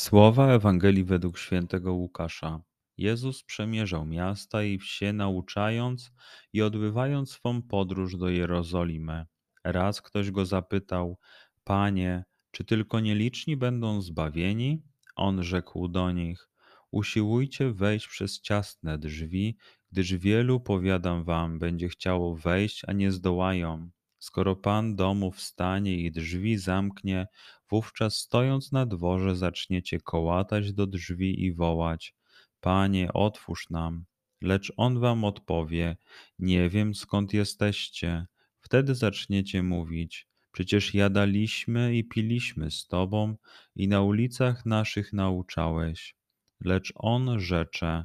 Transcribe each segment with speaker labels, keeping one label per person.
Speaker 1: Słowa Ewangelii według świętego Łukasza. Jezus przemierzał miasta i wsie, nauczając i odbywając swą podróż do Jerozolimy. Raz ktoś go zapytał: Panie, czy tylko nieliczni będą zbawieni? On rzekł do nich: Usiłujcie wejść przez ciasne drzwi, gdyż wielu, powiadam wam, będzie chciało wejść, a nie zdołają. Skoro pan domu wstanie i drzwi zamknie, wówczas stojąc na dworze zaczniecie kołatać do drzwi i wołać: Panie, otwórz nam. Lecz on wam odpowie: Nie wiem skąd jesteście. Wtedy zaczniecie mówić: Przecież jadaliśmy i piliśmy z tobą i na ulicach naszych nauczałeś. Lecz on rzecze: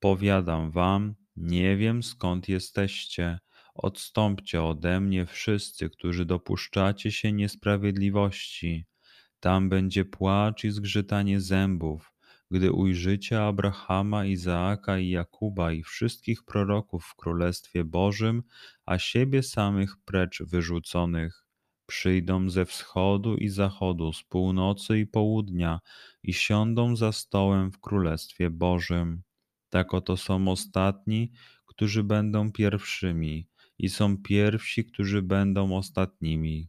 Speaker 1: Powiadam wam, nie wiem skąd jesteście. Odstąpcie ode mnie wszyscy, którzy dopuszczacie się niesprawiedliwości. Tam będzie płacz i zgrzytanie zębów, gdy ujrzycie Abrahama, Izaaka i Jakuba i wszystkich proroków w Królestwie Bożym, a siebie samych precz wyrzuconych. Przyjdą ze wschodu i zachodu, z północy i południa i siądą za stołem w Królestwie Bożym. Tak oto są ostatni, którzy będą pierwszymi, i są pierwsi, którzy będą ostatnimi.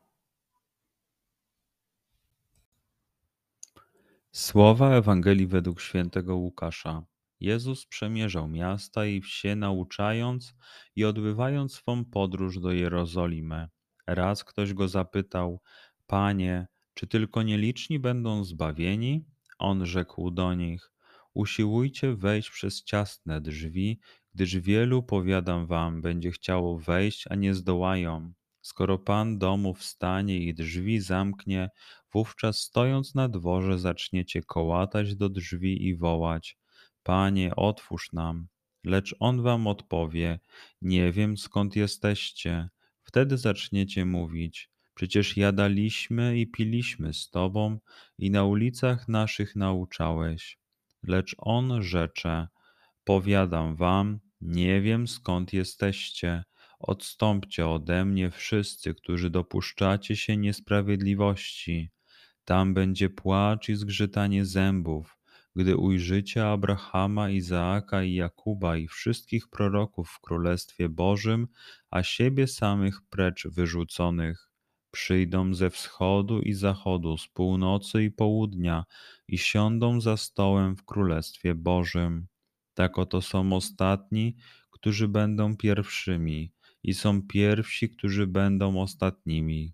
Speaker 1: Słowa Ewangelii według świętego Łukasza. Jezus przemierzał miasta i wsie, nauczając i odbywając swą podróż do Jerozolimy. Raz ktoś go zapytał: Panie, czy tylko nieliczni będą zbawieni? On rzekł do nich: Usiłujcie wejść przez ciasne drzwi, gdyż wielu, powiadam wam, będzie chciało wejść, a nie zdołają. Skoro pan domu wstanie i drzwi zamknie, wówczas stojąc na dworze zaczniecie kołatać do drzwi i wołać: Panie, otwórz nam. Lecz on wam odpowie: Nie wiem skąd jesteście. Wtedy zaczniecie mówić: Przecież jadaliśmy i piliśmy z tobą i na ulicach naszych nauczałeś. Lecz on rzecze: Powiadam wam, nie wiem skąd jesteście. Odstąpcie ode mnie wszyscy, którzy dopuszczacie się niesprawiedliwości. Tam będzie płacz i zgrzytanie zębów, gdy ujrzycie Abrahama, Izaaka i Jakuba i wszystkich proroków w Królestwie Bożym, a siebie samych precz wyrzuconych. Przyjdą ze wschodu i zachodu, z północy i południa i siądą za stołem w Królestwie Bożym. Tak oto są ostatni, którzy będą pierwszymi, i są pierwsi, którzy będą ostatnimi.